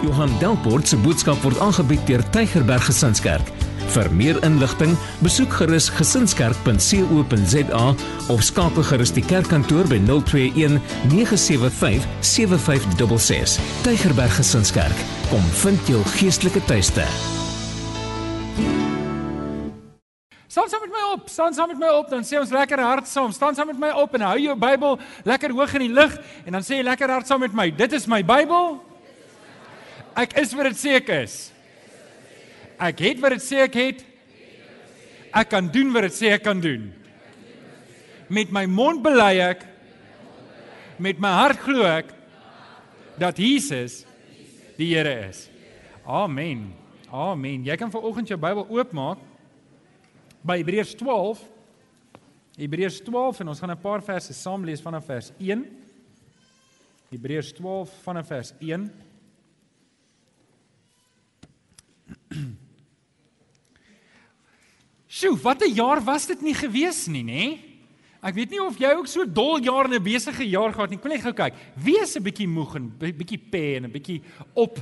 Johan Delport se boodskap word aangebied deur Tygerberg Gesinskerk. Vir meer inligting, besoek gerus gesinskerk.co.za of skakel gerus die kerkkantoor by 021 975 7566. Tygerberg Gesinskerk, kom vind jou geestelike tuiste. Staan saam met my op, staan saam met my op, dan sê ons lekker hard saam. Staan saam met my op en hou jou Bybel lekker hoog in die lug en dan sê jy lekker hard saam met my. Dit is my Bybel. Ek is wat dit sê ek is. Ek het wat dit sê ek het. Ek kan doen wat dit sê ek kan doen. Met my mond bely ek met my hart glo ek dat Jesus die Here is. Amen. Amen. Jy kan vanoggend jou Bybel oopmaak by Hebreërs 12. Hebreërs 12 en ons gaan 'n paar verse saam lees vanaf vers 1. Hebreërs 12 vanaf vers 1. Sjoe, wat 'n jaar was dit nie gewees nie, nê? Ek weet nie of jy ook so dol jaar en 'n besige jaar gehad nie. Kom net gou kyk. Wie is 'n bietjie moeg en bietjie pê en 'n bietjie op?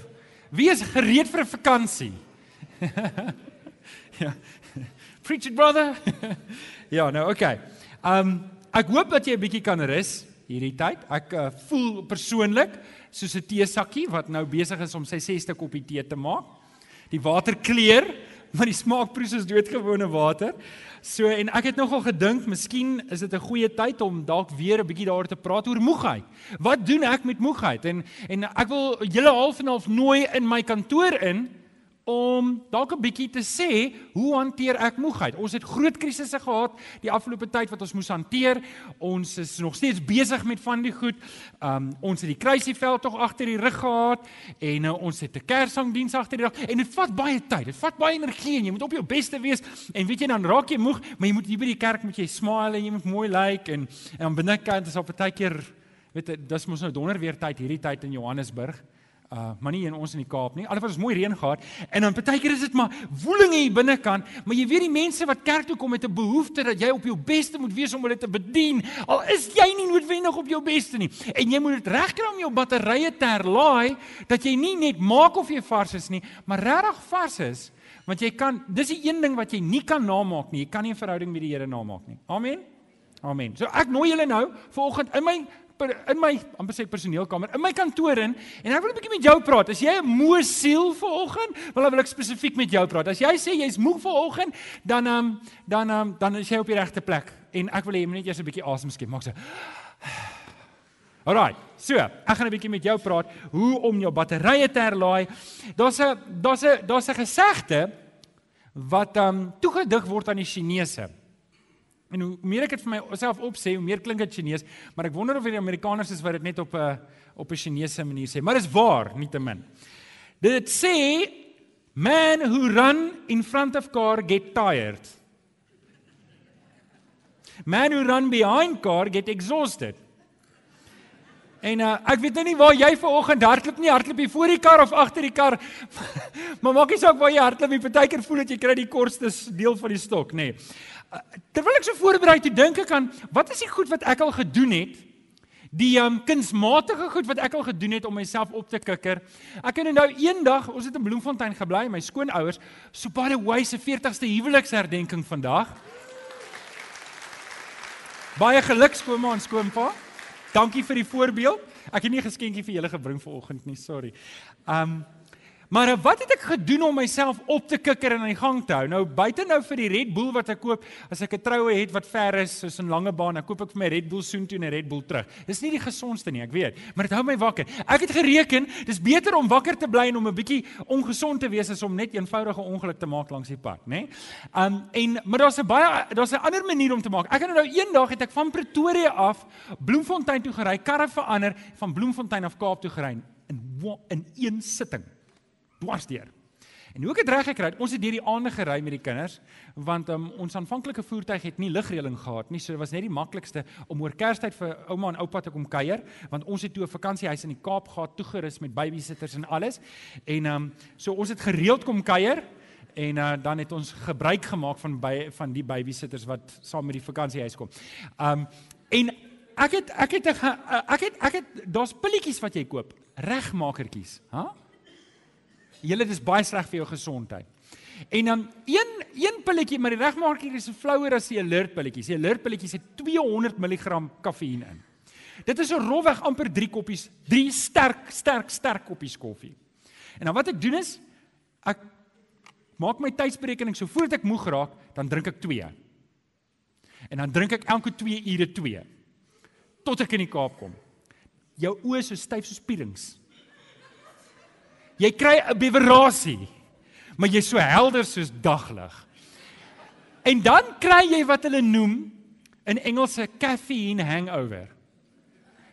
Wie is gereed vir 'n vakansie? ja. Preach it brother. ja, nou okay. Um ek hoop dat jy 'n bietjie kan rus hierdie tyd. Ek uh, voel persoonlik soos 'n teesakkie wat nou besig is om sy 6ste koppie tee te maak. Die water kleur maar die smaak proe soos doodgewone water. So en ek het nogal gedink, miskien is dit 'n goeie tyd om dalk weer 'n bietjie daaroor te praat oor moegheid. Wat doen ek met moegheid? En en ek wil julle half en half nooi in my kantoor in om dalk 'n bietjie te sê hoe hanteer ek moegheid? Ons het groot krisisse gehad die afgelope tyd wat ons moes hanteer. Ons is nog steeds besig met van die goed. Um ons het die kruisieveld tog agter die rug gehad en uh, ons het 'n kersangdiens agter die rug en dit vat baie tyd. Dit vat baie energie en jy moet op jou beste wees en weet jy dan raak jy moeg, maar jy moet hier by die kerk moet jy smile en jy moet mooi lyk like, en en aan binnekant is op 'n tydjie weet dis mos nou donder weer tyd hierdie tyd in Johannesburg. Uh maar nie in ons in die Kaap nie. Alhoewel ons mooi reën gehad en dan partykeer is dit maar woeling hier binnekant, maar jy weet die mense wat kerk toe kom met 'n behoefte dat jy op jou beste moet wees om hulle te bedien. Al is jy nie noodwendig op jou beste nie. En jy moet dit regkry om jou batterye te herlaai dat jy nie net maak of jy vars is nie, maar regtig vars is. Want jy kan dis die een ding wat jy nie kan namaak nie. Jy kan nie 'n verhouding met die Here namaak nie. Amen. Amen. So ek nooi julle nou vanoggend in my in my amper sê personeelkamer, in my kantoor in en ek wil 'n bietjie met jou praat. As jy 'n moe siel vanoggend, wil ek wil ek spesifiek met jou praat. As jy sê jy's moeg vanoggend, dan um, dan um, dan is jy op die regte plek en ek wil hê jy moet net eers 'n bietjie asem skep. Maak so. Alraai. So, ek gaan 'n bietjie met jou praat hoe om jou batterye te herlaai. Daar's 'n daar's 'n daar's 'n gesegde wat um toegedig word aan die Chinese. En hoe meer ek dit vir myself opsê, hoe meer klink dit Chinees, maar ek wonder of die Amerikaners is wat dit net op 'n op 'n Chinese manier sê. Maar dis waar, nietemin. Dit sê man who run in front of car get tired. Man who run behind car get exhausted. En uh, ek weet nou nie waar jy vanoggend hardloop nie, hardloop jy voor die kar of agter die kar. maar maak nie saak waar jy hardloop nie, partykeer voel dit jy kry die kortste deel van die stok, nê. Nee. Terwyl ek so voorberei toe dink ek aan wat is die goed wat ek al gedoen het? Die um kunsmatige goed wat ek al gedoen het om myself op te kikker. Ek het nou eendag, ons het in Bloemfontein gebly, my skoonouers, so by the way se 40ste huweliksherdenking vandag. Baie geluk skoonma en skoonpa. Dankie vir die voorbeeld. Ek het nie 'n geskenkie vir julle gebring vanoggend nie, sorry. Um Maar wat het ek gedoen om myself op te kikker en aan die gang te hou? Nou buite nou vir die Red Bull wat ek koop, as ek 'n troue het wat ver is, soos 'n lange baan, dan koop ek vir my Red Bull soontoe en 'n Red Bull terug. Dis nie die gesondste nie, ek weet, maar dit hou my wakker. Ek het gereken, dis beter om wakker te bly en om 'n bietjie ongesond te wees as om net eenvoudige ongeluk te maak langs die pad, né? Nee? Um en maar daar's 'n baie daar's 'n ander manier om te maak. Ek het nou eendag het ek van Pretoria af Bloemfontein toe gery, karre verander van Bloemfontein af Kaap toe gery in in een sitting dwarsdeur. En hoe ek dit reg gekry het, ons het deur die aande gery met die kinders, want um, ons aanvanklike voertuig het nie ligreëling gehad nie, so dit was net die maklikste om oor Kerstyd vir ouma en oupa te kom kuier, want ons het toe 'n vakansiehuis in die Kaap gehad, toegerus met babysitters en alles. En ehm um, so ons het gereeld kom kuier en uh, dan het ons gebruik gemaak van by, van die babysitters wat saam met die vakansiehuis kom. Um, en ek het ek het ek het ek het, het daar's pilletjies wat jy koop, regmakertjies, ha? Huh? Julle dis baie sleg vir jou gesondheid. En dan een een pilletjie, maar die regmaker is flouer as die alert pilletjies. Die alert pilletjies het 200 mg kafeïen in. Dit is so rofweg amper 3 koppies, 3 sterk sterk sterk koppies koffie. En dan wat ek doen is ek maak my tydsberekening so voordat ek moeg raak, dan drink ek 2. En dan drink ek elke 2 ure 2 tot ek in die Kaap kom. Jou oë so styf soos pierings. Jy kry 'n bewerasie, maar jy's so helder soos daglig. En dan kry jy wat hulle noem in Engels 'n caffeine hangover.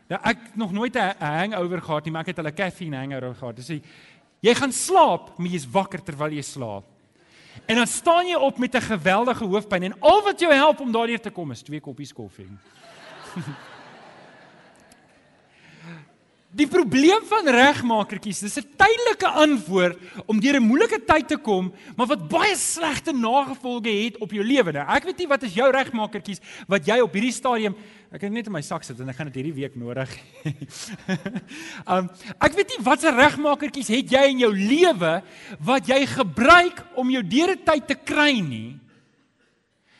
Nou ek nog nooit 'n hangover gehad nie, maar ek het hulle caffeine hangover gehad. Dis jy gaan slaap, maar jy's wakker terwyl jy slaap. En dan staan jy op met 'n geweldige hoofpyn en al wat jou help om daardeur te kom is twee koppies koffie. Die probleem van regmakertjies, dis 'n tydelike antwoord om deur 'n moeilike tyd te kom, maar wat baie slegte nagevolge het op jou lewe. Nou, ek weet nie wat is jou regmakertjies wat jy op hierdie stadium ek het net in my sak sit en ek gaan dit hierdie week nodig. um ek weet nie watse regmakertjies het jy in jou lewe wat jy gebruik om jou deur 'n tyd te kry nie.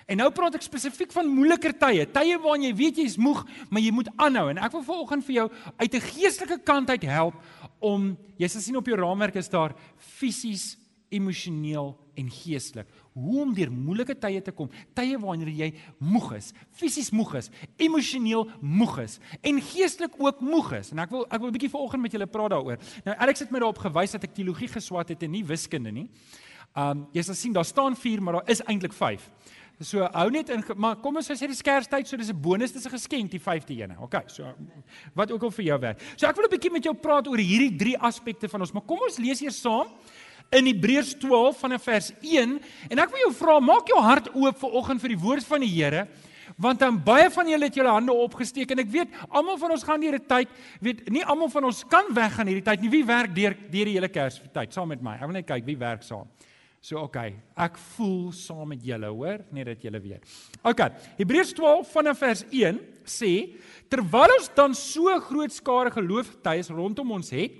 En nou praat ek spesifiek van moeiliker tye, tye waarin jy weet jy's moeg, maar jy moet aanhou. En ek wil vanoggend vir jou uit 'n geestelike kant uit help om jy sal sien op jou raamwerk is daar fisies, emosioneel en geestelik. Hoe om deur moeilike tye te kom, tye waarin jy moeg is, fisies moeg is, emosioneel moeg is en geestelik ook moeg is. En ek wil ek wil 'n bietjie vanoggend met julle praat daaroor. Nou Alex het my daarop gewys dat ek teologie geswat het en nie wiskunde nie. Um jy sal sien daar staan 4, maar daar is eintlik 5. So hou net in maar kom ons sê die skerstyd so dis 'n bonus dis 'n geskenk die 5de ene. OK, so wat ook al vir jou werk. So ek wil 'n bietjie met jou praat oor hierdie drie aspekte van ons, maar kom ons lees eers saam in Hebreërs 12 vanaf vers 1 en ek wil jou vra maak jou hart oop vir oggend vir die woord van die Here want dan baie van julle het julle hande opgesteek en ek weet almal van ons gaan 'n tyd weet nie almal van ons kan weggaan hierdie tyd nie wie werk deur deur die hele Kersfeestyd saam met my ek wil net kyk wie werk saam So okay, ek voel saam met julle, hoor, net dat julle weet. OK, Hebreërs 12 vanaf vers 1 sê terwyl ons dan so groot skare geloofgetuies rondom ons het,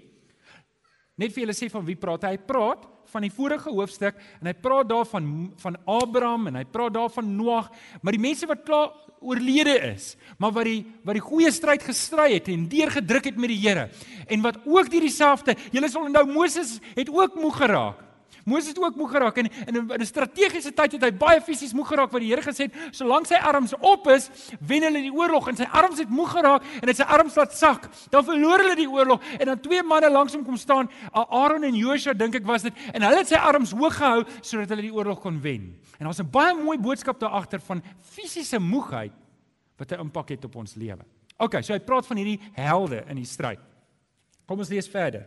net vir julle sê van wie praat hy? Hy praat van die vorige hoofstuk en hy praat daar van van Abraham en hy praat daar van Noag, maar die mense wat klaar oorlede is, maar wat die wat die goeie stryd gestry het en deurgedruk het met die Here en wat ook deur dieselfde, julle sal onthou Moses het ook moeg geraak. Moses het ook moeg geraak en in 'n strategiese tyd het hy baie fisies moeg geraak wat die Here gesê het, solank sy arms op is, wen hulle die oorlog en sy arms het moeg geraak en dit sy arms laat sak. Dan verloor hulle die oorlog en dan twee manne langs hom kom staan, Aaron en Joshua dink ek was dit en hulle het sy arms hoog gehou sodat hulle die oorlog kon wen. En daar's 'n baie mooi boodskap daar agter van fisiese moegheid wat 'n impak het op ons lewe. OK, so hy praat van hierdie helde in die stryd. Kom ons lees verder.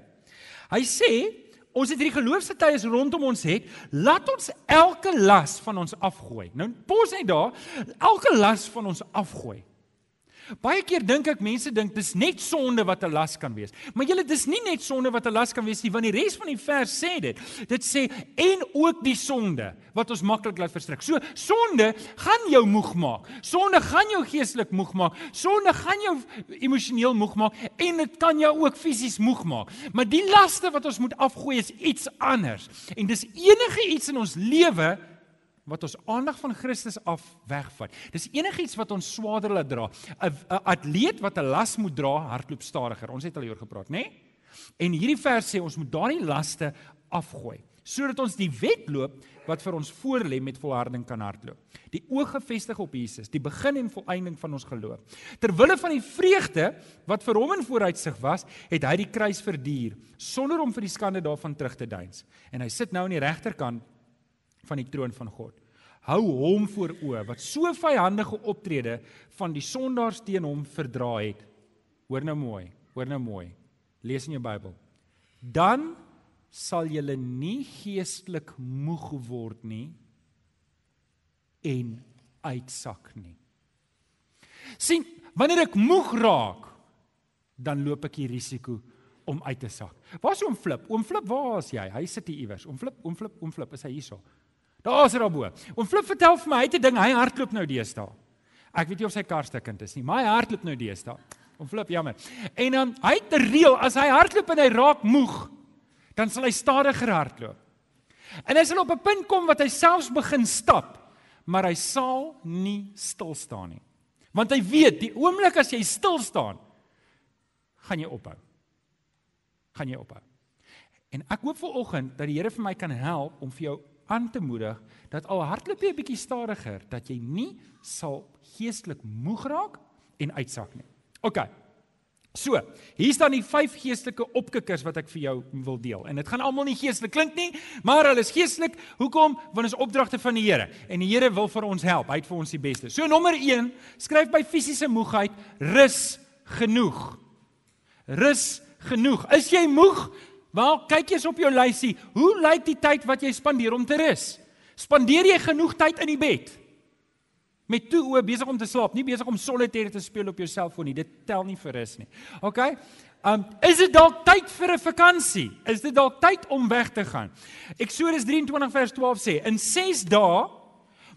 Hy sê ons het hierdie geloofsgetuies rondom ons het, laat ons elke las van ons afgooi. Nou pos net daar, elke las van ons afgooi. Baie keer dink ek mense dink dis net sonde wat 'n las kan wees. Maar julle dis nie net sonde wat 'n las kan wees nie, want die res van die vers sê dit. Dit sê en ook die sonde wat ons maklik laat verstrik. So sonde gaan jou moeg maak. Sonde gaan jou geestelik moeg maak. Sonde gaan jou emosioneel moeg maak en dit kan jou ook fisies moeg maak. Maar die laste wat ons moet afgooi is iets anders. En dis enige iets in ons lewe wat ons aandag van Christus af wegvat. Dis enigiets wat ons swaarder laat dra. 'n atleet wat 'n las moet dra, hardloop stadiger. Ons het al hieroor gepraat, né? Nee? En hierdie vers sê ons moet daardie laste afgooi sodat ons die wedloop wat vir ons voorlê met volharding kan hardloop. Die oog gefestig op Jesus, die begin en volëinding van ons geloof. Terwille van die vreugde wat vir hom in vooruitsig was, het hy die kruis verduur sonder om vir die skande daarvan terug te deins. En hy sit nou aan die regterkant van die troon van God. Hou hom voor oë wat so vyandige optrede van die sondaars teen hom verdra het. Hoor nou mooi, hoor nou mooi. Lees in jou Bybel. Dan sal jy nie geestelik moeg word nie en uitsak nie. sien, wanneer ek moeg raak, dan loop ek die risiko om uit te sak. Waar's oom Flip? Oom Flip, waar is jy? Hy sit hier iewers. Oom Flip, oom Flip, oom Flip, is hy hierso? Daar is daarbo. Oom Flip vertel vir my, hy het 'n ding, hy hardloop nou deesdae. Ek weet nie of sy kar stukkend is nie, maar hy hardloop nou deesdae. Oom Flip, jammer. En dan um, hy het 'n reël, as hy hardloop en hy raak moeg, dan sal hy stadiger hardloop. En hy sal op 'n punt kom wat hy selfs begin stap, maar hy sal nie stil staan nie. Want hy weet die oomblik as jy stil staan, gaan jy ophou. Gaan jy ophou. En ek hoop vir oggend dat die Here vir my kan help om vir jou aan te moedig dat al hardloop jy 'n bietjie stadiger, dat jy nie sal geestelik moeg raak en uitsak nie. OK. So, hier staan die vyf geestelike opkikkers wat ek vir jou wil deel. En dit gaan almal nie geestelik klink nie, maar hulle is geestelik. Hoekom? Want ons opdragte van die Here en die Here wil vir ons help. Hy het vir ons die beste. So nommer 1, skryf by fisiese moegheid, rus genoeg. Rus genoeg. Is jy moeg? Wel, kyk eens op jou lysie. Hoe lyk die tyd wat jy spandeer om te rus? Spandeer jy genoeg tyd in die bed? Met toe oë besig om te slaap, nie besig om solitaire te speel op jou selfoon nie. Dit tel nie vir rus nie. OK? Um is dit dalk tyd vir 'n vakansie? Is dit dalk tyd om weg te gaan? Eksodus 23 vers 12 sê: "In 6 dae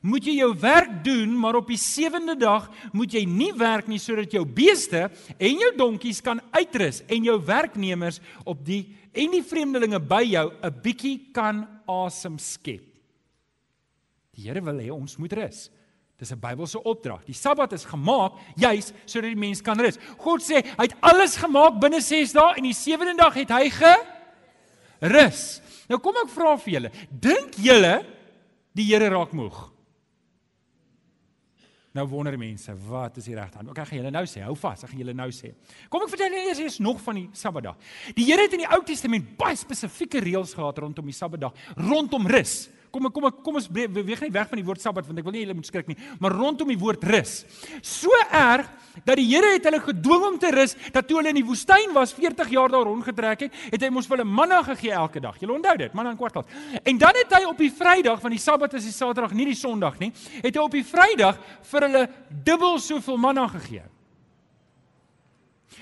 moet jy jou werk doen, maar op die sewende dag moet jy nie werk nie sodat jou beeste en jou donkies kan uitrus en jou werknemers op die en die vreemdelinge by jou 'n bietjie kan asem skep. Die Here wil hê ons moet rus. Dis 'n Bybelse opdrag. Die Sabbat is gemaak juis sodat die mens kan rus. God sê hy het alles gemaak binne 6 dae en die sewende dag het hy gerus. Nou kom ek vra vir julle, dink julle die Here raak moeg? Nou wonder mense, wat is die regte aan? Okay, ek gaan julle nou sê, hou vas, ek gaan julle nou sê. Kom ek vertel julle eers eers nog van die Sabbatdag. Die Here het in die Ou Testament baie spesifieke reëls gehad rondom die Sabbatdag, rondom rus. Kom kom kom ons beweeg net weg van die woord Sabbat want ek wil nie julle moet skrik nie, maar rondom die woord rus. So erg dat die Here het hulle gedwing om te rus dat toe hulle in die woestyn was 40 jaar daar rondgetrek het, het hy mos vir hulle manna gegee elke dag. Julle onthou dit, manna in kwartaal. En dan het hy op die Vrydag van die Sabbat is die Saterdag, nie die Sondag nie, het hy op die Vrydag vir hulle dubbel soveel manna gegee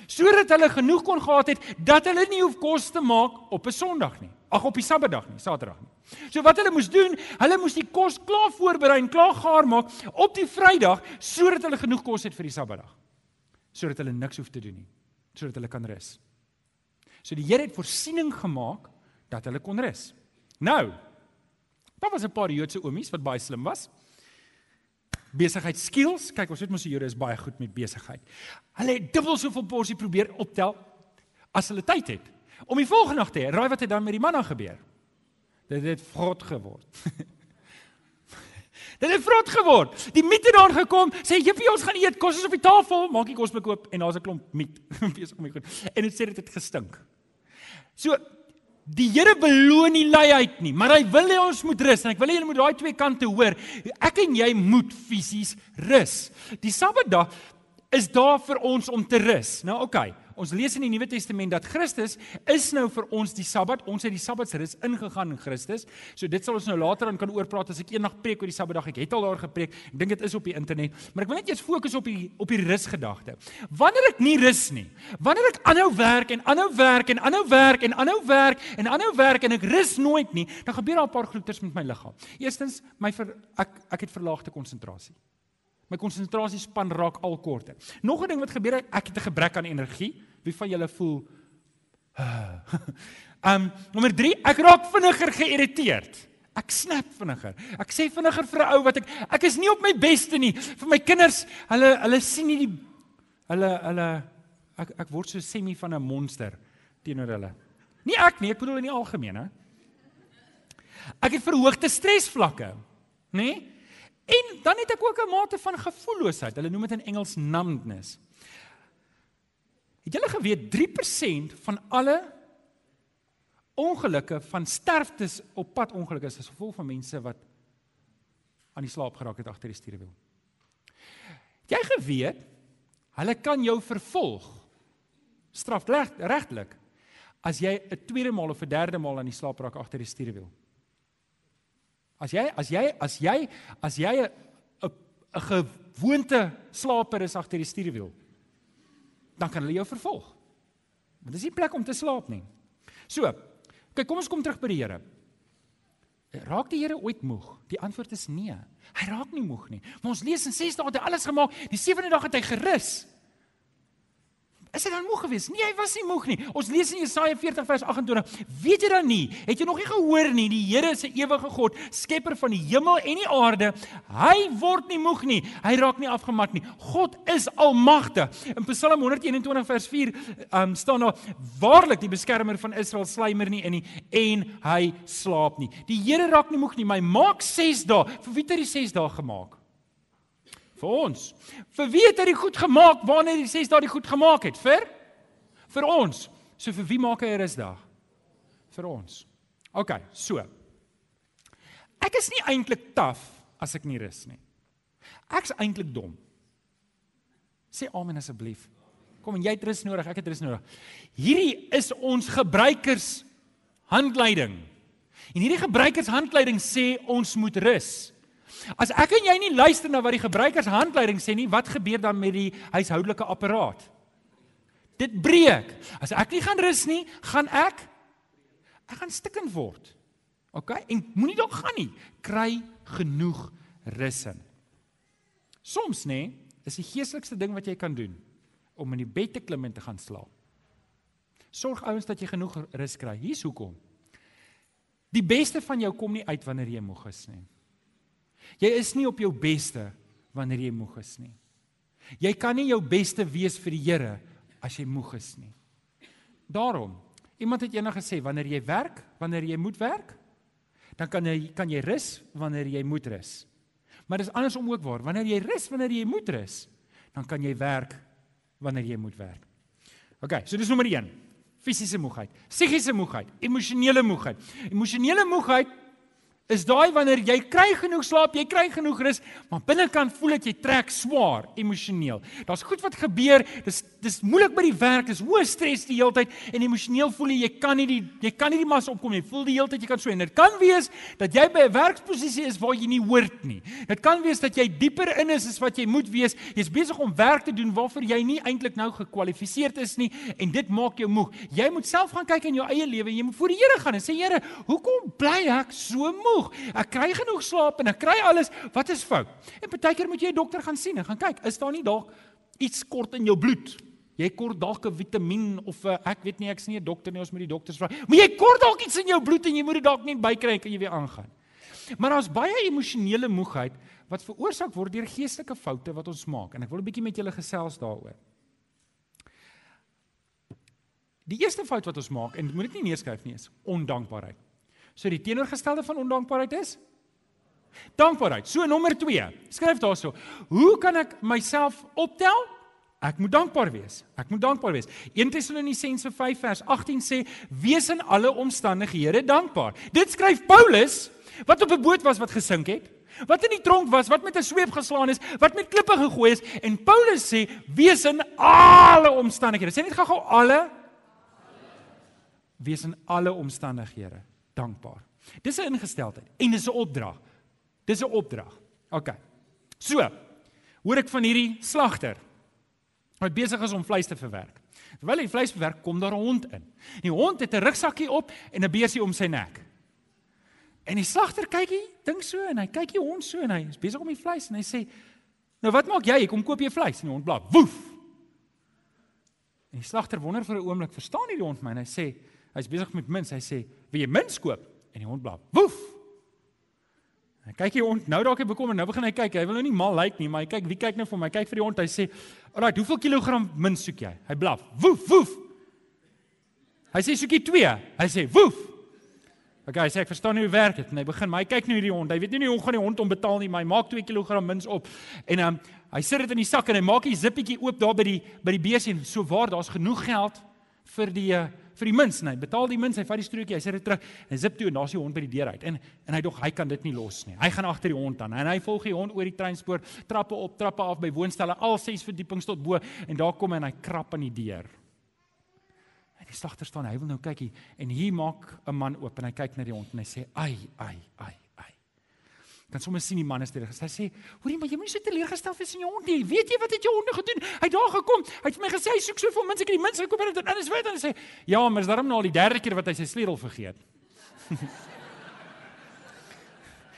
sodat hulle genoeg kon gehad het dat hulle nie hoef kos te maak op 'n Sondag nie. Ag op die Sabbatdag nie, Saterdag nie. So wat hulle moes doen, hulle moes die kos klaar voorberei en klaar gaar maak op die Vrydag sodat hulle genoeg kos het vir die Sabbatdag. Sodat hulle niks hoef te doen nie, sodat hulle kan rus. So die Here het voorsiening gemaak dat hulle kon rus. Nou, daar was 'n paar Joodse oomies wat baie slim was. Besigheid skills, kyk ons weet mos die Jode is baie goed met besigheid. Hulle het dubbel soveel porsie probeer optel as hulle tyd het. Om die volgende nag te hê, raai wat het dan met die manna gebeur? Dit het vrot geword. Dit het vrot geword. Die miet het daar gekom, sê juffie ons gaan eet, kos is op die tafel, maak die kos bekoop en daar's 'n klomp miet besig om die goed. En dit sê dit het gestink. So die Here beloon nie luiheid nie, maar hy wil hê ons moet rus en ek wil hê julle moet daai twee kante hoor. Ek en jy moet fisies rus. Die Sabbatdag is daar vir ons om te rus. Nou oké. Okay. Ons lees in die Nuwe Testament dat Christus is nou vir ons die Sabbat. Ons het die Sabbatsrus ingegaan in Christus. So dit sal ons nou later aan kan oorpraat as ek eendag preek oor die Sabbatdag. Ek het al daar gepreek. Ek dink dit is op die internet. Maar ek wil net eers fokus op die op die rusgedagte. Wanneer ek nie rus nie, wanneer ek aanhou werk en aanhou werk en aanhou werk en aanhou werk en aanhou werk en ek rus nooit nie, dan gebeur daar 'n paar goeters met my liggaam. Eerstens, my ver, ek ek het verlaagde konsentrasie. My konsentrasiespan raak al korter. Nog 'n ding wat gebeur, ek het 'n gebrek aan energie. Wie van julle voel Ehm um, nommer 3, ek raak vinniger geïrriteerd. Ek snap vinniger. Ek sê vinniger vir 'n ou wat ek ek is nie op my beste nie. Vir my kinders, hulle hulle sien nie die hulle hulle ek ek word so semi van 'n monster teenoor hulle. Nie ek nie, ek bedoel in die algemeen, hè. Ek het verhoogde stresvlakke, nê? En dan het ek ook 'n mate van gevoelloosheid. Hulle noem dit in Engels numbness. Het julle geweet 3% van alle ongelukke van sterftes op pad ongelukke is as gevolg van mense wat aan die slaap geraak het agter die stuurwiel. Jy geweet hulle kan jou vervolg strafregtelik as jy 'n tweede maal of 'n derde maal aan die slaap raak agter die stuurwiel? As jy as jy as jy as jy 'n 'n gewoonte slaper is agter die stuurwiel, dan kan hulle jou vervolg. Want dis nie plek om te slaap nie. So, kyk, kom ons kom terug by die Here. Raak die Here ooit moeg? Die antwoord is nee. Hy raak nie moeg nie. Maar ons lees in 6 dae het hy alles gemaak. Die sewende dag het hy gerus. Is hy dan moeg geweest? Nee, hy was nie moeg nie. Ons lees in Jesaja 40 vers 28. Weet jy dan nie? Het jy nog nie gehoor nie? Die Here is 'n ewige God, skepper van die hemel en die aarde. Hy word nie moeg nie. Hy raak nie afgemat nie. God is almagtig. In Psalm 121 vers 4 um, staan daar: Waarlik, die beskermer van Israel slymer nie in nie en hy slaap nie. Die Here raak nie moeg nie, hy maak 6 dae. Vir wie het hy die 6 dae gemaak? Vir ons. Vir wie het hy dit goed gemaak wanneer hy sê dat hy goed gemaak het? Vir vir ons. So vir wie maak hy 'n rusdag? Vir ons. OK, so. Ek is nie eintlik taaf as ek nie rus nie. Ek's eintlik dom. Sê amen asseblief. Kom en jy het rus nodig, ek het rus nodig. Hierdie is ons gebruikers handleiding. En hierdie gebruikers handleiding sê ons moet rus. As ek en jy nie luister na wat die gebruikershandleiding sê nie, wat gebeur dan met die huishoudelike apparaat? Dit breek. As ek nie gaan rus nie, gaan ek ek gaan stikken word. OK? En moenie dalk gaan nie. Kry genoeg rus in. Soms nê, is die geestelikste ding wat jy kan doen om in die bed te klim en te gaan slaap. Sorg ouens dat jy genoeg rus kry. Hier's hoekom. Die beste van jou kom nie uit wanneer jy moeg is nie. Jy is nie op jou beste wanneer jy moeg is nie. Jy kan nie jou beste wees vir die Here as jy moeg is nie. Daarom, iemand het eendag gesê wanneer jy werk, wanneer jy moet werk, dan kan jy kan jy rus wanneer jy moet rus. Maar dis andersom ook waar. Wanneer jy rus wanneer jy moet rus, dan kan jy werk wanneer jy moet werk. OK, so dis nommer 1. Fisiese moegheid, psigiese moegheid, emosionele moegheid. Emosionele moegheid is daai wanneer jy kry genoeg slaap, jy kry genoeg rus, maar binnekant voel dit jy trek swaar emosioneel. Daar's goed wat gebeur, dis dis moeilik by die werk, dis hoë stres die hele tyd en emosioneel voel jy jy kan nie die jy kan nie die mas opkom nie. Voel die hele tyd jy kan so en dit kan wees dat jy by 'n werksposisie is waar jy nie hoort nie. Dit kan wees dat jy dieper in is as wat jy moet wees. Jy's besig om werk te doen waarvoor jy nie eintlik nou gekwalifiseerd is nie en dit maak jou moeg. Jy moet self gaan kyk in jou eie lewe en jy moet voor die Here gaan en sê Here, hoekom bly ek so moeg? Genoeg. Ek kry genoeg slaap en ek kry alles. Wat is fout? En partykeer moet jy 'n dokter gaan sien en gaan kyk, is daar nie dalk iets kort in jou bloed? Jy kort dalk 'n vitamien of 'n ek weet nie, ek's nie 'n dokter nie, ons moet die dokters vra. Maar jy kort dalk iets in jou bloed en jy moet dit dalk net bykry kan jy weer aangaan. Maar daar's baie emosionele moegheid wat veroorsaak word deur geestelike foute wat ons maak en ek wil 'n bietjie met julle gesels daaroor. Die eerste fout wat ons maak en moet dit nie neerskryf nie is ondankbaarheid. So die teenoorgestelde van ondankbaarheid is dankbaarheid. So nommer 2. Skryf daarso. Hoe kan ek myself optel? Ek moet dankbaar wees. Ek moet dankbaar wees. 1 Tessalonisense 5 vers 18 sê: "Wees in alle omstandighede dankbaar." Dit skryf Paulus wat op 'n boot was wat gesink het. Wat in die tronk was, wat met 'n sweep geslaan is, wat met klippe gegooi is en Paulus sê: "Wees in alle omstandighede." Sê net gou-gou alle. Wees in alle omstandighede dankbaar. Dis 'n ingesteldheid en dis 'n opdrag. Dis 'n opdrag. OK. So, hoor ek van hierdie slagter wat besig is om vleis te verwerk. Terwyl hy vleis verwerk, kom daar 'n hond in. Die hond het 'n rugsakkie op en 'n beersie om sy nek. En die slagter kyk hy, dink so en hy kyk die hond so en hy is besig om die vleis en hy sê: "Nou wat maak jy? Kom koop jy vleis?" En die hond blaf. Woef. En die slagter wonder vir 'n oomblik, verstaan nie die hond my en hy sê: Hy's besig met mins. Hy sê, "Wil jy mins koop?" En die hond blaf. Woef. Hy kyk die hond. Nou dalk hy bekommer. Nou begin hy kyk. Hy wil nou nie mal lyk nie, maar hy kyk, wie kyk nou vir my? Hy kyk vir die hond. Hy sê, "Alraai, hoeveel kilogram mins soek jy?" Hy blaf. Woef, woef. Hy sê, "Soekie 2." Hy sê, "Woef." Okay, hy sê ek verstaan nie hoe werk dit nie. Hy begin, maar hy kyk nou hierdie hond. Hy weet nie hoe gaan die hond hom betaal nie, maar hy maak 2 kg mins op. En um, hy sit dit in die sak en hy maak die zippietjie oop daar by die by die besie en so waar daar's genoeg geld vir die uh, vir die mins, nee, betaal die mins, hy vat die strokie, hy sit dit terug en zip toe en daar's die hond by die deur uit. En en hy dog hy kan dit nie los nie. Hy gaan agter die hond aan en hy volg die hond oor die treinspoor, trappe op, trappe af by woonstelle, al 6 verdiepings tot bo en daar kom hy en hy krap aan die deur. En die slagter staan, hy wil nou kyk hier en hier maak 'n man oop en hy kyk na die hond en hy sê: "Ai, ai, ai." Kan sommer sien die man is terug. Hy sê: "Hoorie, maar jy moenie so teleurgestel wees in jou hond nie. Weet jy wat het jou hond gedoen? Hy het daar gekom. Hy het vir my gesê hy soek soveel mense, ek het die mense gekom en dit anders weet en hy sê: "Ja, maar is daarom nou al die derde keer wat hy sy sleutel vergeet."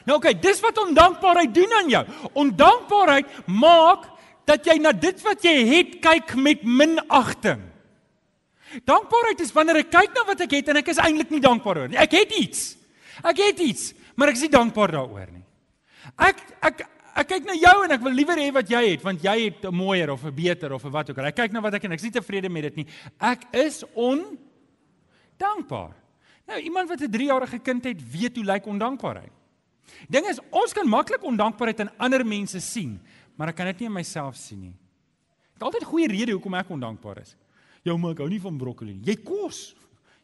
nou oké, okay, dis wat ondankbaarheid doen aan jou. Ondankbaarheid maak dat jy na dit wat jy het kyk met minagting. Dankbaarheid is wanneer ek kyk na wat ek het en ek is eintlik nie dankbaar oor nie. Ek het iets. Ek het iets, maar ek is nie dankbaar daaroor nie. Ek ek ek kyk na jou en ek wil liewer hê wat jy het want jy het 'n mooier of 'n beter of 'n wat ook al. Ek kyk na wat ek en ek is nie tevrede met dit nie. Ek is ondankbaar. Nou iemand wat 'n 3-jarige kind het, weet hoe lyk ondankbaarheid. Ding is ons kan maklik ondankbaarheid in ander mense sien, maar ek kan dit nie in myself sien nie. Ek het altyd goeie rede hoekom ek ondankbaar is. Jou maar ek hou nie van broccoli nie. Jy kos.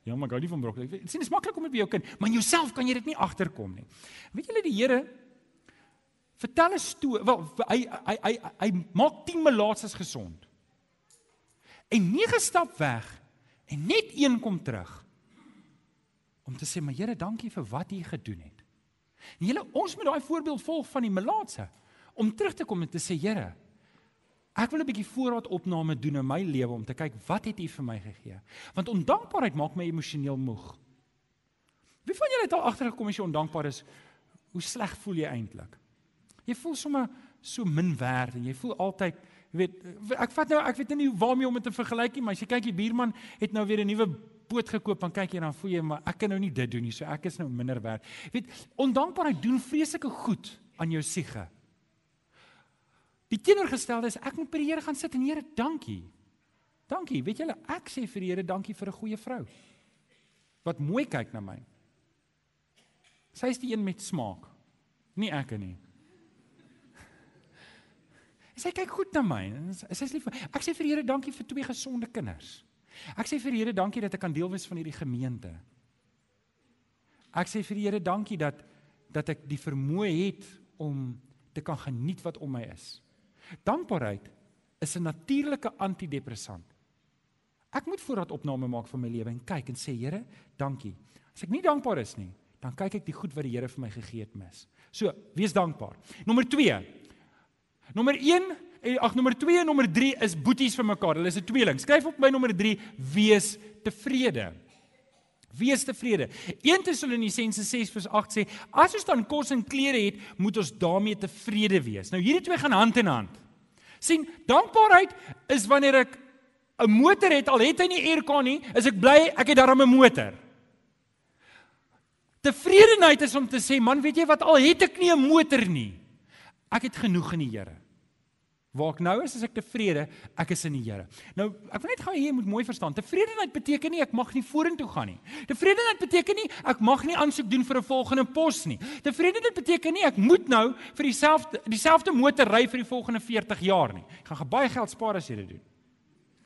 Ja, maar ek hou nie van broccoli. Dit sien is maklik om dit by jou kind, maar jouself kan jy dit nie agterkom nie. Weet julle die Here vertel 'n storie. Wel, hy hy hy hy, maak 10 melaatses gesond. En 9 stap weg en net een kom terug om te sê, "Maar Here, dankie vir wat U gedoen het." En julle ons moet daai voorbeeld volg van die melaatse om terug te kom en te sê, "Here, ek wil 'n bietjie voorraadopname doen in my lewe om te kyk wat het U vir my gegee?" Want ondankbaarheid maak my emosioneel moeg. Wie van julle het al agtergekom as jy ondankbaar is, hoe sleg voel jy eintlik? Jy voel sommer so min werd en jy voel altyd weet ek vat nou ek weet nie waarmee om dit te vergelyk nie, maar as jy kyk die buurman het nou weer 'n nuwe boot gekoop, dan kyk jy dan voel jy maar ek kan nou nie dit doen nie, so ek is nou minder werd. Weet, ondankbaarheid doen vreeslike goed aan jou siege. Die teenoorgestelde is ek moet by die Here gaan sit en Here, dankie. Dankie. Weet julle, ek sê vir die Here dankie vir 'n goeie vrou. Wat mooi kyk na my. Sy is die een met smaak. Nie ek nie. Sy kyk goed na my. Sy is lief. Ek sê vir die Here dankie vir twee gesonde kinders. Ek sê vir die Here dankie dat ek kan deel wees van hierdie gemeente. Ek sê vir die Here dankie dat dat ek die vermoë het om te kan geniet wat om my is. Dankbaarheid is 'n natuurlike antidepressant. Ek moet voorraad opname maak van my lewe en kyk en sê Here, dankie. As ek nie dankbaar is nie, dan kyk ek die goed wat die Here vir my gegee het mis. So, wees dankbaar. Nommer 2. Nommer 1 en ag nommer 2 en nommer 3 is boeties vir mekaar. Hulle is 'n tweeling. Skryf op by nommer 3: Wees tevrede. Wees tevrede. 1 Tessalonisense 6:8 sê: As ons dan kos en klere het, moet ons daarmee tevrede wees. Nou hierdie twee gaan hand in hand. sien, dankbaarheid is wanneer ek 'n motor het, al het hy nie aircon nie, is ek bly ek het daarmee 'n motor. Tevredenheid is om te sê, man, weet jy wat, al het ek nie 'n motor nie, ek het genoeg in die Here. Waar ek nou is, is ek tevrede, ek is in die Here. Nou, ek wil net gou hier moet mooi verstaan. Tevredenheid beteken nie ek mag nie vorentoe gaan nie. Tevredenheid beteken nie ek mag nie aansoek doen vir 'n volgende pos nie. Tevredenheid beteken nie ek moet nou vir dieselfde dieselfde motor ry vir die volgende 40 jaar nie. Ek gaan baie geld spaar as jy dit doen.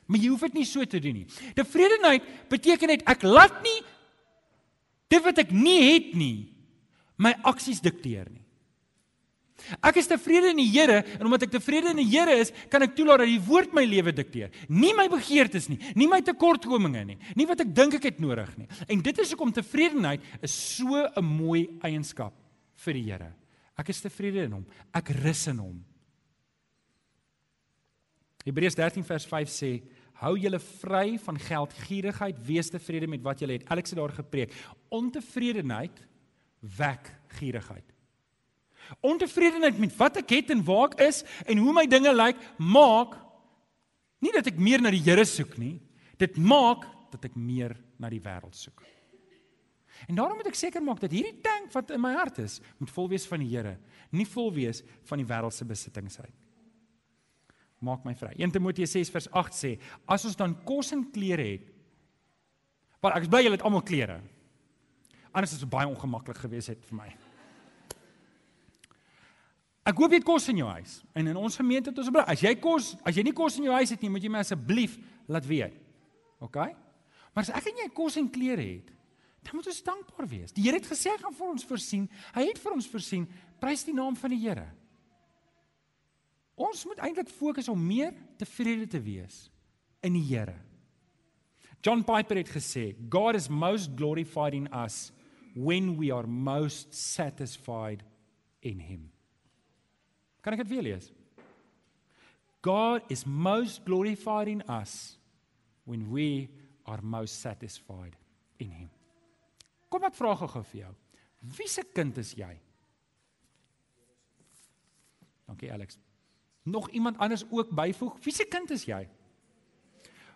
Maar jy hoef dit nie so te doen nie. Tevredenheid beteken net ek laat nie dit wat ek nie het nie my aksies dikteer nie. Ek is tevrede in die Here en omdat ek tevrede in die Here is, kan ek toelaat dat die woord my lewe dikteer. Nie my begeertes nie, nie my tekortkominge nie, nie wat ek dink ek het nodig nie. En dit is hoekom tevredenheid is so 'n mooi eienskap vir die Here. Ek is tevrede in hom. Ek rus in hom. Hebreërs 13 vers 5 sê: Hou julle vry van geldgierigheid, wees tevrede met wat julle het. Alex het daar gepreek. Ontevredenheid wek gierigheid. Ontevredenheid met wat ek het en waar ek is en hoe my dinge lyk, maak nie dat ek meer na die Here soek nie. Dit maak dat ek meer na die wêreld soek. En daarom moet ek seker maak dat hierdie tank wat in my hart is, moet vol wees van die Here, nie vol wees van die wêreldse besittings uit. Maak my vry. 1 Timoteus 6 vers 8 sê: As ons dan kos en klere het, want ek is bly julle het almal klere. Anders is dit baie ongemaklik geweest het vir my. Ek hoop jy het kos in jou huis. En in ons gemeente het ons bly. As jy kos, as jy nie kos in jou huis het nie, moet jy my asseblief laat weet. OK? Maar as ek en jy kos en klere het, dan moet ons dankbaar wees. Die Here het gesê hy gaan vir ons voorsien. Hy het vir ons voorsien. Prys die naam van die Here. Ons moet eintlik fokus om meer tevrede te wees in die Here. John Piper het gesê, God is most glorified in us when we are most satisfied in him. Kan ek dit weer lees? God is most glorified in us when we are most satisfied in him. Kom ek vra gou vir jou. Wie se kind is jy? Dankie Alex. Nog iemand anders ook byvoeg? Wie se kind is jy?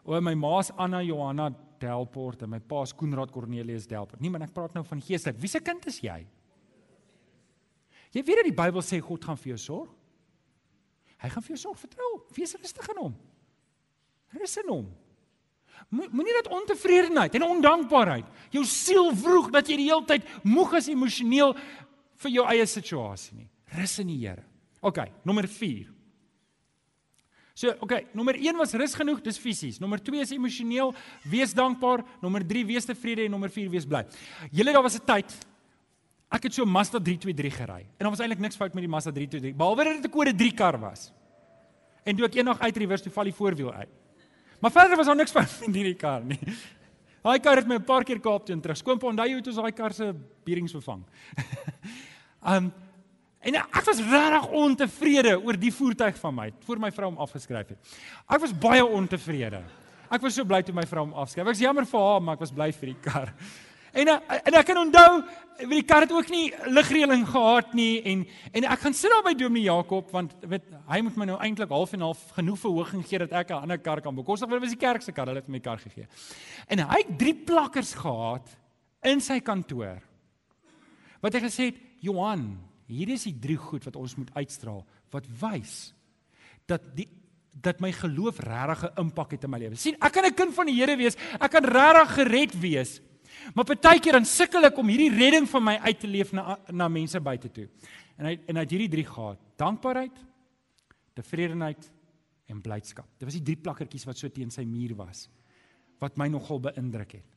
O my ma's Anna Johanna Delport en my pa's Koenraad Cornelius Delport. Nee, maar ek praat nou van geestelik. Wie se kind is jy? Jy weet dat die Bybel sê God gaan vir jou sorg. Hy gaan vir jou sorg, vertrou. Wees rustig in hom. Rus in hom. Moenie dat ontevredenheid en ondankbaarheid jou siel vroeg dat jy die hele tyd moeg is emosioneel vir jou eie situasie nie. Rus in die Here. OK, nommer 4. So, OK, nommer 1 was rus genoeg, dis fisies. Nommer 2 is emosioneel, wees dankbaar. Nommer 3 wees tevrede en nommer 4 wees bly. Julle daar was 'n tyd ek het so Mazda 323 gery en daar was eintlik niks fout met die Mazda 323 behalwe dat dit 'n kode 3 kar was. En toe ek eendag uit reverse toe val die voorwiel uit. Maar verder was daar niks fout met hierdie kar nie. Daai kar het my 'n paar keer Kaap toe terug. Skoonpa onthou jy hoe ons daai kar se bearings vervang. um en ek was regtig ontevrede oor die voertuig van my voor my vrou hom afgeskryf het. Ek was baie ontevrede. Ek was so bly toe my vrou hom afskryf. Ek was jammer vir haar, maar ek was bly vir die kar. En en ek kan onthou, weet die kar het ook nie ligreëling gehad nie en en ek gaan sit daar by Dominee Jakob want weet hy moet my nou eintlik half en half genoeg verhoging gee dat ek 'n ander kar kan bekostig want dit was die kerk se kar, hulle het my kar gegee. En hy het drie plakkers gehad in sy kantoor. Wat hy gesê het, Johan, hier is die drie goed wat ons moet uitstraal wat wys dat die dat my geloof regtig 'n impak het in my lewe. sien, ek kan 'n kind van die Here wees. Ek kan regtig gered wees. Maar partykeer dan sukkel ek om hierdie redding van my uit te leef na na mense buite toe. En hy en hy het hierdie drie gehad: dankbaarheid, tevredenheid en blydskap. Dit was die drie plakkertjies wat so teen sy muur was wat my nogal beïndruk het.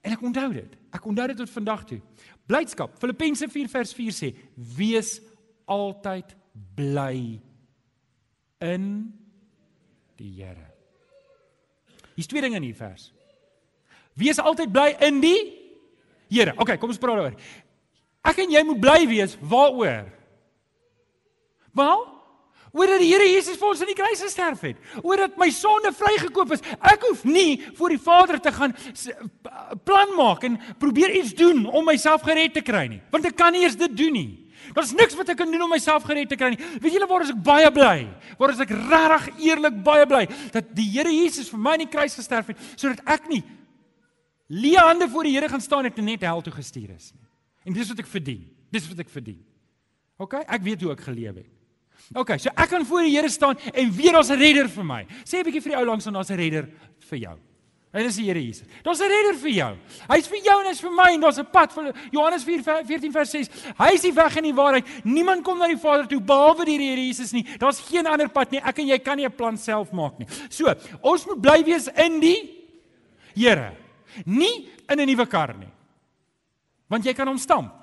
En ek onthou dit. Ek onthou dit tot vandag toe. Blydskap. Filippense 4 vers 4 sê: "Wees altyd bly in die Here." Hier's twee dinge in hierdie vers. Wees altyd bly in die Here. OK, kom ons praat daaroor. Ek en jy moet bly wees waaroor? Wel, oor dat die Here Jesus vir ons aan die kruis gesterf het. Oor dat my sonde vrygekoop is. Ek hoef nie voor die Vader te gaan plan maak en probeer iets doen om myself gered te kry nie, want ek kan nie eers dit doen nie. Daar's niks wat ek kan doen om myself gered te kry nie. Weet julle waar is ek baie bly? Waar is ek regtig eerlik baie bly dat die Here Jesus vir my aan die kruis gesterf het sodat ek nie leë hande voor die Here gaan staan en net hel toe gestuur is nie. En dis wat ek verdien. Dis wat ek verdien. OK, ek weet hoe ek geleef het. OK, so ek kan voor die Here staan en weet daar's 'n redder vir my. Sê 'n bietjie vir die ou langs aan daar's 'n redder vir jou. En dis die Here Jesus. Daar's 'n redder vir jou. Hy's vir jou en hy's vir my en daar's 'n pad vir Johannes 4 14 vers 6. Hy is die weg en die waarheid. Niemand kom na die Vader toe behalwe deur die Here Jesus nie. Daar's geen ander pad nie. Ek en jy kan nie 'n plan self maak nie. So, ons moet bly wees in die Here. Nie in 'n nuwe kar nie. Want jy kan hom stamp.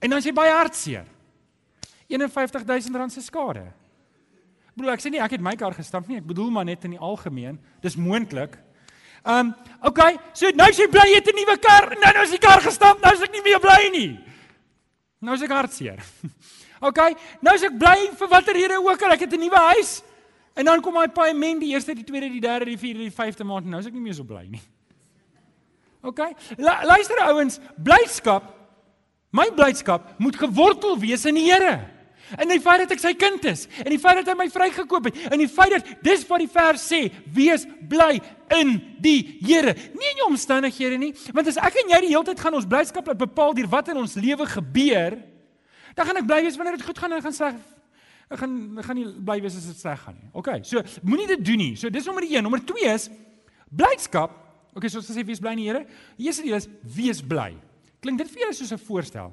En dan is jy baie hartseer. 51000 rand se skade. Bedoel ek sê nie ek het my kar gestamp nie, ek bedoel maar net in die algemeen. Dis moontlik. Um, okay, so nou as jy bly jy het 'n nuwe kar, nou nou is die kar gestamp, nou is ek nie meer bly nie. Nou is ek hartseer. Okay, nou is ek bly vir watter rede ook al, ek het 'n nuwe huis. En dan kom daai paaiement die eerste, die tweede, die derde, die vierde, die vyfde maand en nou is ek nie meer so bly nie. OK? Luister ouens, blydskap my blydskap moet gewortel wees in die Here. En die feit dat ek sy kind is, en die feit dat hy my vrygekoop het, en die feit dat dis wat die vers sê, wees bly in die Here, nie in jou omstandighede nie, want as ek en jy die hele tyd gaan ons blydskap laat bepaal deur wat in ons lewe gebeur, dan gaan ek bly wees wanneer dit goed gaan en gaan sê Ek gaan ek gaan nie bly wees as dit sleg gaan nie. OK. So moenie dit doen nie. So dis nommer 1. Nommer 2 is blydskap. OK, so jy sê wees bly in die Here. Die eerste deel is wees bly. Klink dit vir julle soos 'n voorstel?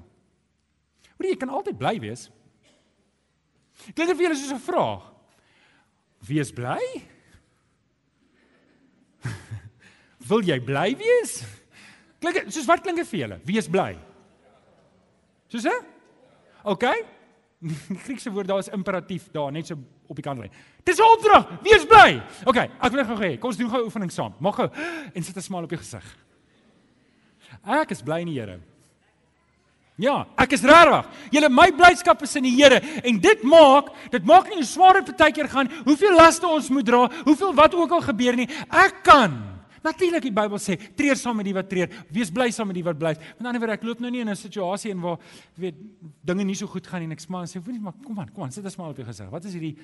Hoor jy kan altyd bly wees. Klink dit vir julle soos 'n vraag? Wees bly? Wil jy bly wees? Klink dit soos wat klink dit vir julle? Wees bly. Soos hè? OK. Die Griekse woord daar is imperatief daar net so op die kant lê. Dis 'n opdrag. Wees bly. OK, ek wil gou hê, kom ons doen gou 'n oefening saam. Mag gou en sit 'n smaal op jou gesig. Ek is bly in die Here. Ja, ek is regtig. Julle my blydskap is in die Here en dit maak, dit maak nie hoe swaar dit partykeer gaan, hoeveel laste ons moet dra, hoeveel wat ook al gebeur nie. Ek kan Natuurlik die Bybel sê, treur saam met die wat treur, wees bly saam met die wat bly. Met ander woorde, ek loop nou nie in 'n situasie in waar weet dinge nie so goed gaan en ek smaak sê, "Wie maar kom aan, kom aan, sit asmal op jou gesig. Wat is hierdie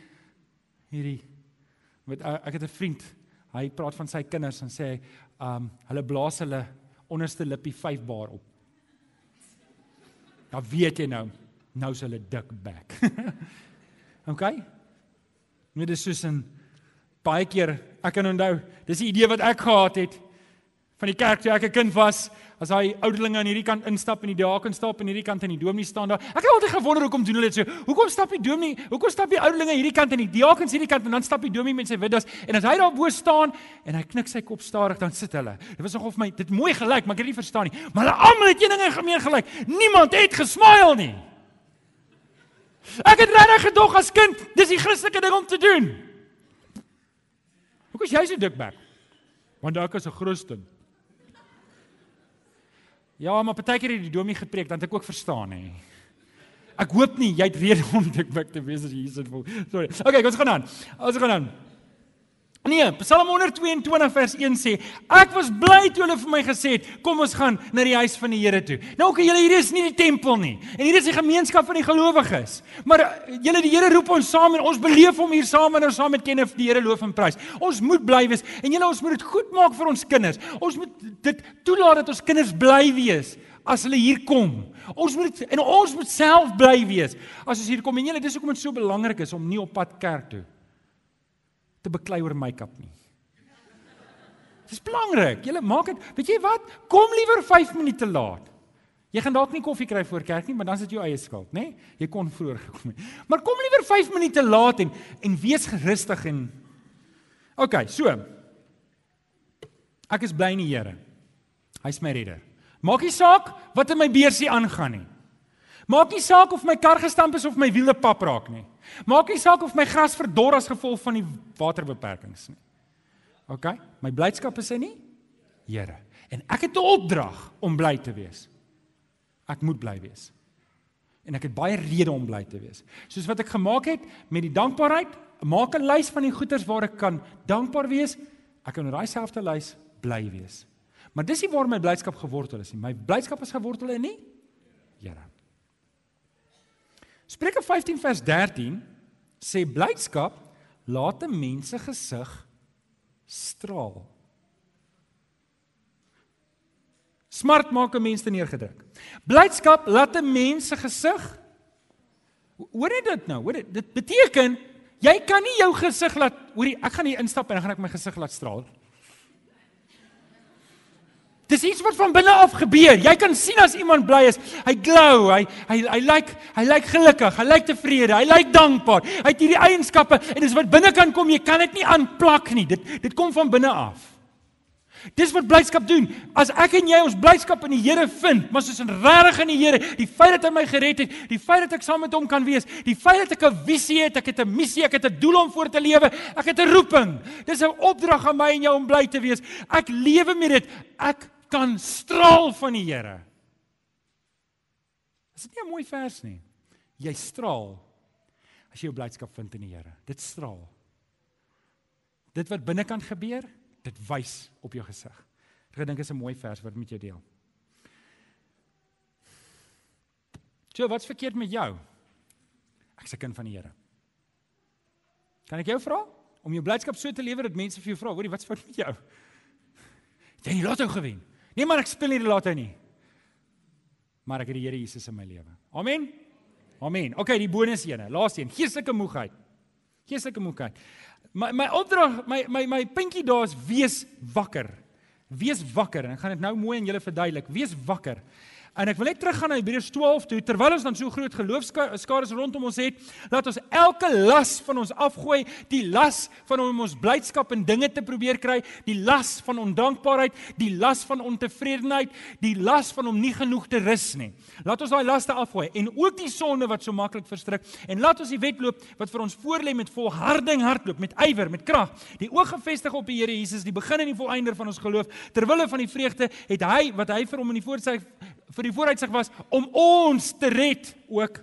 hierdie Met uh, ek het 'n vriend, hy praat van sy kinders en sê, um hulle blaas hulle onderste lippie 5 bar op. Dan weet jy nou, nou is hulle dik back. OK? Net dis soos 'n baie keer, ek kan onthou, dis die idee wat ek gehad het van die kerk toe ek 'n kind was as hy ouderlinge aan hierdie kant instap en die diaken stap aan hierdie kant en die dominee staan daar. Ek het altyd gewonder hoekom doen hulle dit so. Hoekom stap die dominee? Hoekom stap die ouderlinge hierdie kant en die diakens hierdie kant en dan stap die dominee met sy witdas en as hy daar bo staan en hy knik sy kop stadig dan sit hulle. Dit was nogal vir my dit mooi gelyk, maar ek het dit nie verstaan nie. Maar hulle almal het een ding in gemeen gelyk. Niemand het gesmile nie. Ek het regtig gedog as kind, dis die Christelike ding om te doen. Hoekom is jy so dik bek? Want dalk is 'n Christen. Ja, maar partykeer het die dominee gepreek dan het ek ook verstaan hè. Ek hoop nie jy het rede om dik bek te wees as jy hier sit. Sorry. Okay, ons gaan aan. Ons gaan aan. Nee, Psalm 122 vers 1 sê, ek was bly toe hulle vir my gesê het, kom ons gaan na die huis van die Here toe. Nou okay, julle hier is nie die tempel nie. En hier is die gemeenskap van die gelowiges. Maar eh, julle die Here roep ons saam en ons beleef hom hier saam en ons saam met Kenneth die Here loof en prys. Ons moet bly wees en julle ons moet dit goed maak vir ons kinders. Ons moet dit toelaat dat ons kinders bly wees as hulle hier kom. Ons moet en ons moet self bly wees as ons hier kom. En julle dis hoekom dit so belangrik is om nie op pad kerk toe te beklei oor make-up nie. Dis belangrik. Jy maak dit, weet jy wat? Kom liewer 5 minute laat. Jy gaan dalk nie koffie kry voor kerk nie, maar dan is dit jou eie skuld, né? Nee? Jy kon vroeër gekom het. Maar kom liewer 5 minute laat en en wees gerustig en OK, so. Ek is bly in die Here. Hy's my redder. Maak nie saak wat in my beursie aangaan nie. Maak nie saak of my kar gestamp is of my wiele pap raak nie. Maak nie saak of my gras verdor as gevolg van die waterbeperkings nie. OK? My blydskap is in nie Here. En ek het 'n opdrag om bly te wees. Ek moet bly wees. En ek het baie redes om bly te wees. Soos wat ek gemaak het met die dankbaarheid, maak 'n lys van die goeders waar ek kan dankbaar wees. Ek kan op daai selfde lys bly wees. Maar dis nie waar my blydskap gewortel is nie. My blydskap is gewortel in nie Here. Spreuke 15 vers 13 sê blydskap laat 'n mens se gesig straal. Smart maak 'n mens te neergedruk. Blydskap laat 'n mens se gesig Hoor jy dit nou? Hoor dit dit beteken jy kan nie jou gesig laat hoorie ek gaan hier instap en dan gaan ek my gesig laat straal. Dis iets wat van binne af gebeur. Jy kan sien as iemand bly is, hy glow, hy hy hy lyk like, hy lyk like gelukkig, hy lyk like tevrede, hy lyk dankbaar. Hy het hierdie eienskappe en dis wat binne kan kom, jy kan dit nie aanplak nie. Dit dit kom van binne af. Dis wat blydskap doen. As ek en jy ons blydskap in die Here vind, maar soos in regtig in die Here, die feit dat hy my gered het, die feit dat ek saam met hom kan wees, die feit dat ek 'n visie het, ek het 'n missie, ek het 'n doel om voor te lewe, ek het 'n roeping. Dis 'n opdrag aan my en jou om bly te wees. Ek lewe met dit. Ek kan straal van die Here. Is dit nie 'n mooi vers nie? Jy straal as jy jou blydskap vind in die Here. Dit straal. Dit wat binnekant gebeur, dit wys op jou gesig. Ek dink is 'n mooi vers wat met jou deel. So, wat's verkeerd met jou? Ek's 'n kind van die Here. Kan ek jou vra om jou blydskap so te lewer dat mense vir jou vra, hoorie, wat's fout met jou? Jy het nie lotto gewen nie. Nee, maar ek speel nie die lotto nie. Maar ek het die Here Jesus in my lewe. Amen. Amen. OK, die bonus ene, laaste een, geestelike moegheid. Geestelike moegheid. My my opdrag, my my my puntjie daar is wees wakker. Wees wakker en ek gaan dit nou mooi aan julle verduidelik. Wees wakker. En ek wil net teruggaan na Hebreërs 12 toe terwyl ons dan so groot geloofskare rondom ons het, laat ons elke las van ons afgooi, die las van om ons blydskap in dinge te probeer kry, die las van ondankbaarheid, die las van ontevredenheid, die las van om nie genoeg te rus nie. Laat ons daai laste afgooi en ook die sonde wat so maklik verstrik en laat ons die wedloop wat vir ons voorlê met volharding hardloop, met ywer, met krag. Die oog gefestig op die Here Jesus, die begin en die volëinder van ons geloof. Terwille van die vreugde het hy wat hy vir hom in die voorsig vir die vooruitsig was om ons te red ook.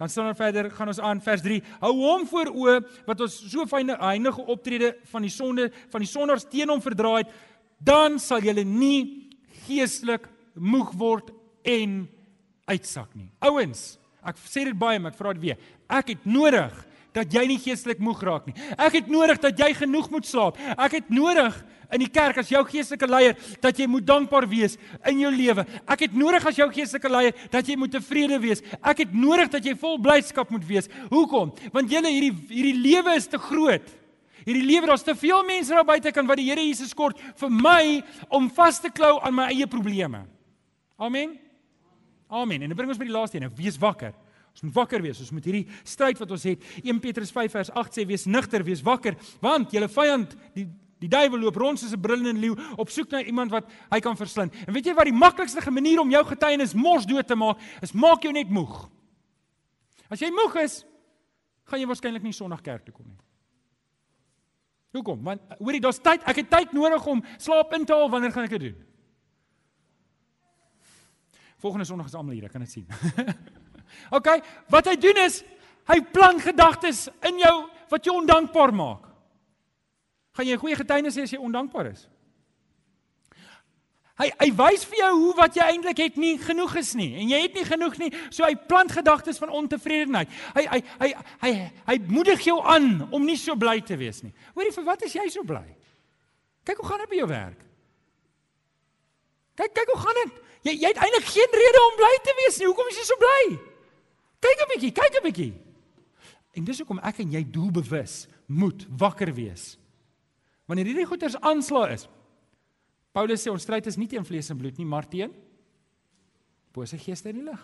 Dan staan daar verder, gaan ons aan vers 3. Hou hom voor oë wat ons so fyne eindige optrede van die sonde van die sondaars teen hom verdra het, dan sal julle nie geestelik moeg word en uitsak nie. Ouens, ek sê dit baie, maar ek vra dit weer. Ek het nodig dat jy nie geestelik moeg raak nie. Ek het nodig dat jy genoeg moet slaap. Ek het nodig in die kerk as jou geestelike leier dat jy moet dankbaar wees in jou lewe. Ek het nodig as jou geestelike leier dat jy moet tevrede wees. Ek het nodig dat jy vol blydskap moet wees. Hoekom? Want julle hierdie hierdie lewe is te groot. Hierdie lewe daar's te veel mense daar buite kan wat die Here Jesus kort vir my om vas te klou aan my eie probleme. Amen. Amen. En dit bring ons by die laaste een. Wees wakker. Ons moet wakker wees. Ons moet hierdie stryd wat ons het, 1 Petrus 5 vers 8 sê wees nigter, wees wakker, want julle vyand, die Die duiwel loop rond soos 'n brullende leeu op soek na iemand wat hy kan verslind. En weet jy wat die maklikste manier om jou getuienis mos dood te maak, is maak jou net moeg. As jy moeg is, gaan jy waarskynlik nie Sondag kerk toe kom nie. Hoekom? Want hoorie, daar's tyd, ek het tyd nodig om slaap in te haal. Wanneer gaan ek dit doen? Volgende Sondag is almal hier, ek kan dit sien. OK, wat hy doen is hy plant gedagtes in jou wat jou ondankbaar maak. Gaan jy 'n goeie getuienis hê as jy ondankbaar is? Hy hy wys vir jou hoe wat jy eintlik het nie genoeg is nie en jy het nie genoeg nie, so hy plant gedagtes van ontevredenheid. Hy hy hy hy hy moedig jou aan om nie so bly te wees nie. Hoorie, vir wat is jy so bly? Kyk hoe gaan dit by jou werk. Kyk kyk hoe gaan dit? Jy jy het eintlik geen rede om bly te wees nie. Hoekom is jy so bly? Kyk 'n bietjie, kyk 'n bietjie. En dis hoekom ek en jy doelbewus moet wakker wees. Wanneer hierdie goeters aansla is. Paulus sê ons stryd is nie teen vlees en bloed nie, maar teen bose geeste in die lig.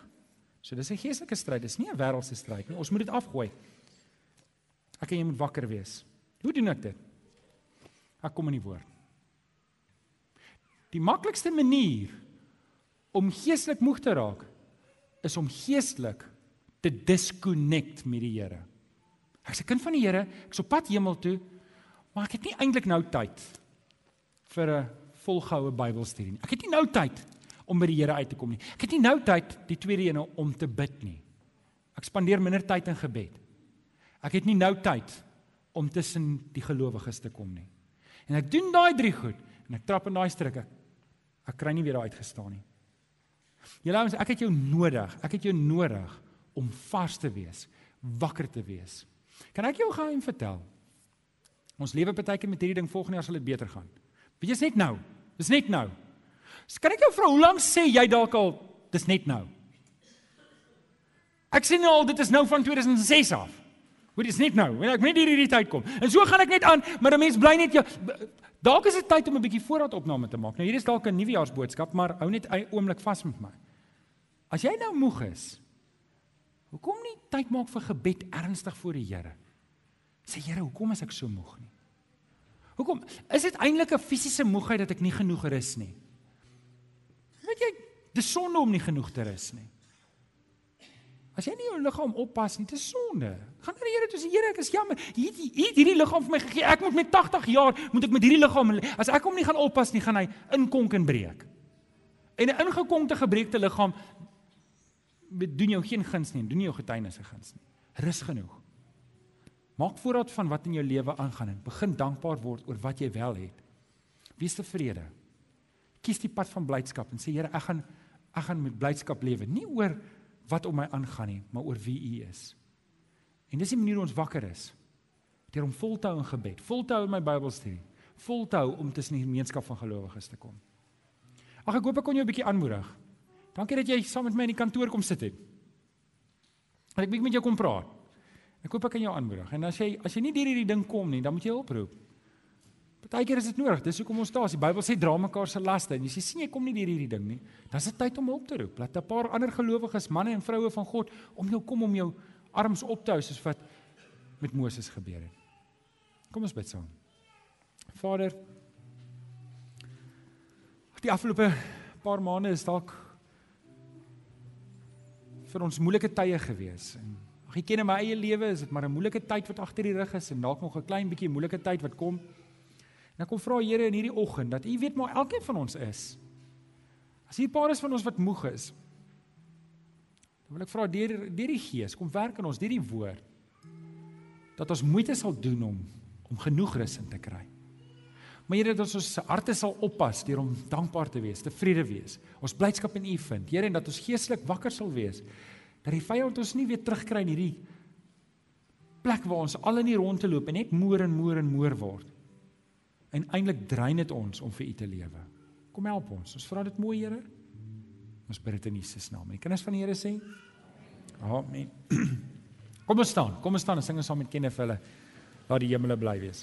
So dis 'n geestelike stryd, dis nie 'n wêreldse stryd nie. Ons moet dit afgooi. Ek en jy moet wakker wees. Hoe doen ek dit? Ek kom in die woord. Die maklikste manier om geestelik moeg te raak is om geestelik te disconnect met die Here. Ek's 'n kind van die Here, ek's op pad hemel toe. Maar ek het nie eintlik nou tyd vir 'n volgehoue Bybelstudie nie. Ek het nie nou tyd om by die Here uit te kom nie. Ek het nie nou tyd die tweede een om te bid nie. Ek spandeer minder tyd in gebed. Ek het nie nou tyd om tussen die gelowiges te kom nie. En ek doen daai drie goed en ek trap in daai struike. Ek kry nie weer daai uitgestaan nie. Julle ouens, ek het jou nodig. Ek het jou nodig om vars te wees, wakker te wees. Kan ek jou gou 'n vertel? Ons lewe partykeer met hierdie ding volgende jaar sal dit beter gaan. Weet jy, dis net nou. Dis net nou. Kan ek jou vra hoe lank sê jy dalk al dis net nou? Ek sien nou al dit is nou van 2006 af. Hoe dis net nou. Ek moet net hierdie tyd kom. En so gaan ek net aan, maar 'n mens bly net jou dalk is dit tyd om 'n bietjie voorraad opname te maak. Nou hier is dalk 'n nuwejaarsboodskap, maar hou net 'n oomblik vas met my. As jy nou moeg is, hoekom nie tyd maak vir gebed ernstig voor die Here? Sê Here, hoekom is ek so moeg nie? Hoekom? Is dit eintlik 'n fisiese moegheid dat ek nie genoeg rus nie? Weet jy, dis sonde om nie genoeg te rus nie. As jy nie jou liggaam oppas nie, dis sonde. Gaan na die Here toe sê Here, ek is jammer. Hier hier hierdie liggaam vir my gegee. Ek moet met 80 jaar moet ek met hierdie liggaam as ek hom nie gaan oppas nie, gaan hy inkonk en breek. En 'n ingekonkte gebreekte liggaam doen jou geen guns nie, doen jou getuienis 'n guns nie. Rus genoeg. Maak voorraad van wat in jou lewe aangaan en begin dankbaar word oor wat jy wel het. Wees tevrede. Kies die pad van blydskap en sê Here, ek gaan ek gaan met blydskap lewe, nie oor wat om my aangaan nie, maar oor wie U is. En dis die manier hoe ons wakker is. Deur om vol te hou in gebed, vol te hou in my Bybelstudie, vol te hou om tussen die gemeenskap van gelowiges te kom. Ag ek hoop ek kon jou 'n bietjie aanmoedig. Dankie dat jy saam met my in die kantoor kom sit het. Ek wil met jou kom praat. Ek hoop ek kan jou aanmoedig. En as jy as jy nie deur hierdie ding kom nie, dan moet jy hulp roep. Partykeer is dit nodig. Dis hoekom ons daar is. Die Bybel sê dra mekaar se laste. En as jy sien jy kom nie deur hierdie ding nie, dan is dit tyd om hulp te roep. Laat 'n paar ander gelowiges, manne en vroue van God, om jou kom om jou arms op te hou soos wat met Moses gebeur het. Kom ons bid saam. Vader, die afgelope paar maande is dalk vir ons moeilike tye gewees en Ek ken in my eie lewe is dit maar 'n moeilike tyd wat agter die rug is en dalk nog 'n klein bietjie moeilike tyd wat kom. En ek kom vra Here in hierdie oggend dat U weet maar elkeen van ons is. As hier 'n paar is van ons wat moeg is. Dan wil ek vra deur deur die Gees kom werk in ons deur die woord dat ons moeite sal doen om om genoeg rus in te kry. Maar Here dat ons harte sal oppas deur om dankbaar te wees, tevrede wees, ons blydskap in U vind. Here en dat ons geestelik wakker sal wees dat die vyand ons nie weer terugkry in hierdie plek waar ons al in die rondte loop en net moer en moer en moer word. En eintlik drein dit ons om vir U te lewe. Kom help ons. Ons vra dit mooi, Here. Ons bid dit in Jesus naam. En kinders van die Here sê: Amen. Kom ons staan. Kom ons staan en sing ons saam met Kenneth hulle. Laat die hemele bly wees.